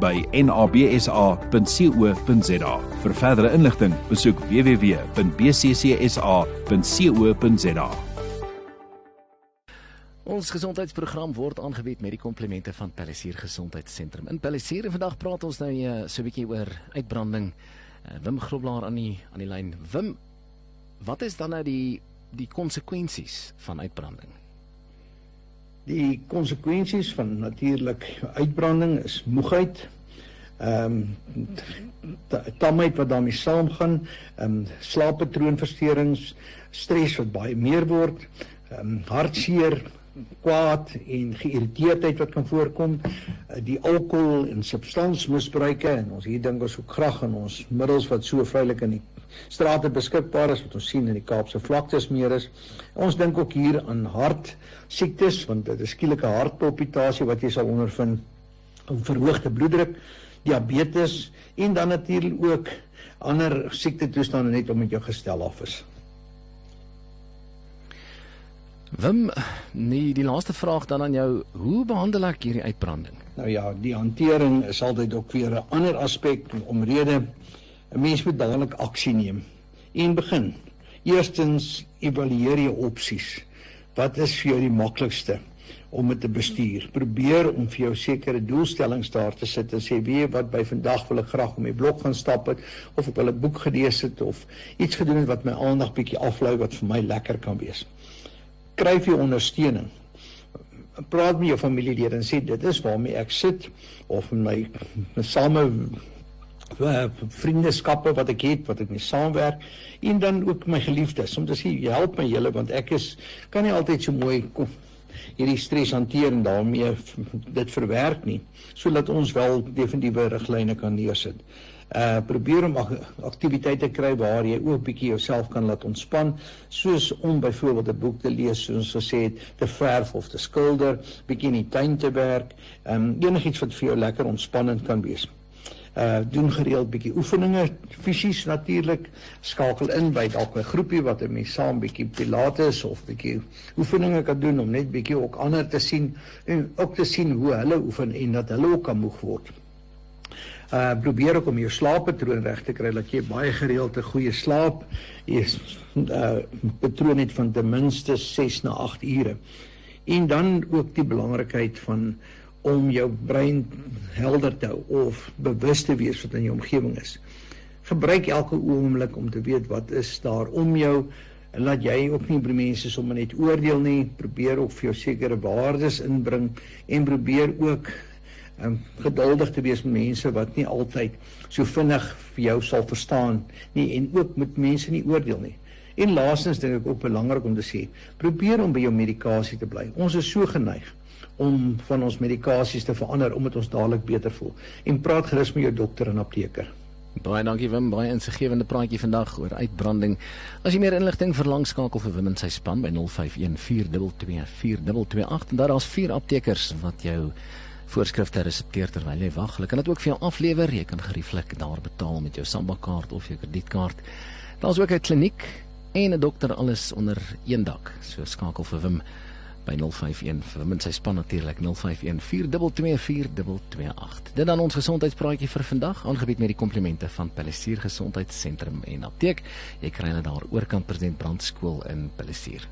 by nabsa.co.za. Vir verdere inligting, besoek www.bccsa.co.za. Ons gesondheidsprogram word aangebied met die komplemente van Palisier Gesondheidssentrum. In Palisier en vandag praat ons nou uh, so 'n bietjie oor uitbranding. Uh, Wim Groblaar aan die aan die lyn. Wim, wat is dan nou die die konsekwensies van uitbranding? Die konsekwensies van natuurlik uitbranding is moegheid. Ehm um, tamheid wat daarmee saamgaan, ehm um, slaappatroonversteurings, stres wat baie meer word, ehm um, hartseer, kwaad en geïrriteerdheid wat kan voorkom, uh, die alkohol en substansmisbruike en ons hier dink ons ook graag aan ons middels wat so vrylik in die strate beskikbaar is wat ons sien in die Kaapse vlaktes meer is. Ons dink ook hier aan hart siektes want dit is skielike hartpalpitasie wat jy sal ondervind, verhoogde bloeddruk, diabetes en dan natuurlik ook ander siektetoestande net om met jou gestel af is. Wim, nee, die laaste vraag dan aan jou, hoe behandel ek hierdie uitbranding? Nou ja, die hantering is altyd ook weer 'n ander aspek omrede 'n mens moet dadelik aksie neem en begin. Eerstens evalueer jy opsies. Wat is vir jou die maklikste om dit te bestuur? Probeer om vir jou sekere doelstellings daar te sit en sê weet wat by vandag wil ek graag om my blok gaan stap het of ek wil 'n boek gelees het of iets gedoen het wat my aandag bietjie aflei wat vir my lekker kan wees kry vir ondersteuning. Praat met jou familielede en sê dit is waarmee ek sit of my same uh, vriendskappe wat ek het wat ek mee saamwerk en dan ook my geliefdes om te sê help my julle want ek is kan nie altyd so mooi kom hierdie stres hanteer en daarmee dit verwerk nie sodat ons wel definitiewe riglyne kan neersit. Uh probeer om aktiwiteite kry waar jy ook bietjie jouself kan laat ontspan soos om byvoorbeeld 'n boek te lees soos gesê het te verf of te skilder bietjie in die tuin te werk um enigiets wat vir jou lekker ontspannend kan wees uh doen gereeld bietjie oefeninge fisies natuurlik skakel in by dalk 'n groepie wat 'n mens saam bietjie pilates of bietjie oefeninge kan doen om net bietjie ook ander te sien en ook te sien hoe hulle oefen en dat hulle ook kan moeg word uh probeer ook om jou slaappatroon reg te kry dat jy baie gereeld 'n goeie slaap is uh patroon het van ten minste 6 na 8 ure. En dan ook die belangrikheid van om jou brein helder te hou of bewus te wees wat in jou omgewing is. Gebruik elke oomblik om te weet wat is daar om jou en laat jy ook nie by mense sommer net oordeel nie. Probeer ook vir jou sekere waardes inbring en probeer ook um, geduldig te wees met mense wat nie altyd so vinnig vir jou sal verstaan nie en ook met mense nie oordeel nie. En laastens dink ek ook belangrik om te sê, probeer om by jou medikasie te bly. Ons is so geneig om van ons medikasies te verander omdat ons dadelik beter voel. En praat gerus met jou dokter en apteker. Baie dankie Wim, baie insiggewende praatjie vandag oor uitbranding. As jy meer inligting verlang skakel vir Wim en sy span by 051 422 4228 en daar is vier aptekers wat jou voorskrifte resepteer terwyl jy wag. Hulle kan dit ook vir jou aflewer. Jy kan gerieflik daar betaal met jou Samba kaart of jou kredietkaart. Daar's ook 'n kliniek en 'n dokter alles onder een dak. So skakel vir Wim by 051 vir en sy span natuurlik 051 4224228. Dit dan ons gesondheidspraatjie vir vandag, aangebied met die komplimente van Palisier Gesondheidssentrum en Apteek. Jy kry hulle daar oorkant President Brandskool in Palisier.